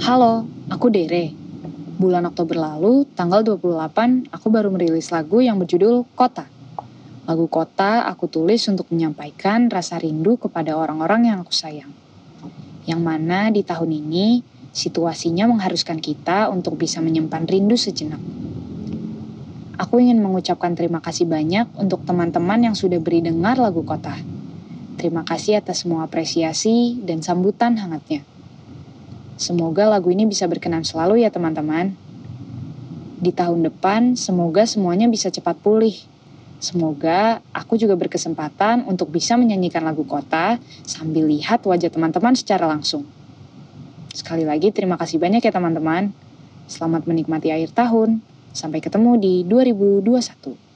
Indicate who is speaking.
Speaker 1: Halo, aku Dere. Bulan Oktober lalu, tanggal 28, aku baru merilis lagu yang berjudul Kota. Lagu Kota aku tulis untuk menyampaikan rasa rindu kepada orang-orang yang aku sayang. Yang mana di tahun ini, situasinya mengharuskan kita untuk bisa menyimpan rindu sejenak. Aku ingin mengucapkan terima kasih banyak untuk teman-teman yang sudah beri dengar lagu Kota. Terima kasih atas semua apresiasi dan sambutan hangatnya. Semoga lagu ini bisa berkenan selalu ya teman-teman. Di tahun depan, semoga semuanya bisa cepat pulih. Semoga aku juga berkesempatan untuk bisa menyanyikan lagu kota sambil lihat wajah teman-teman secara langsung. Sekali lagi terima kasih banyak ya teman-teman. Selamat menikmati akhir tahun. Sampai ketemu di 2021.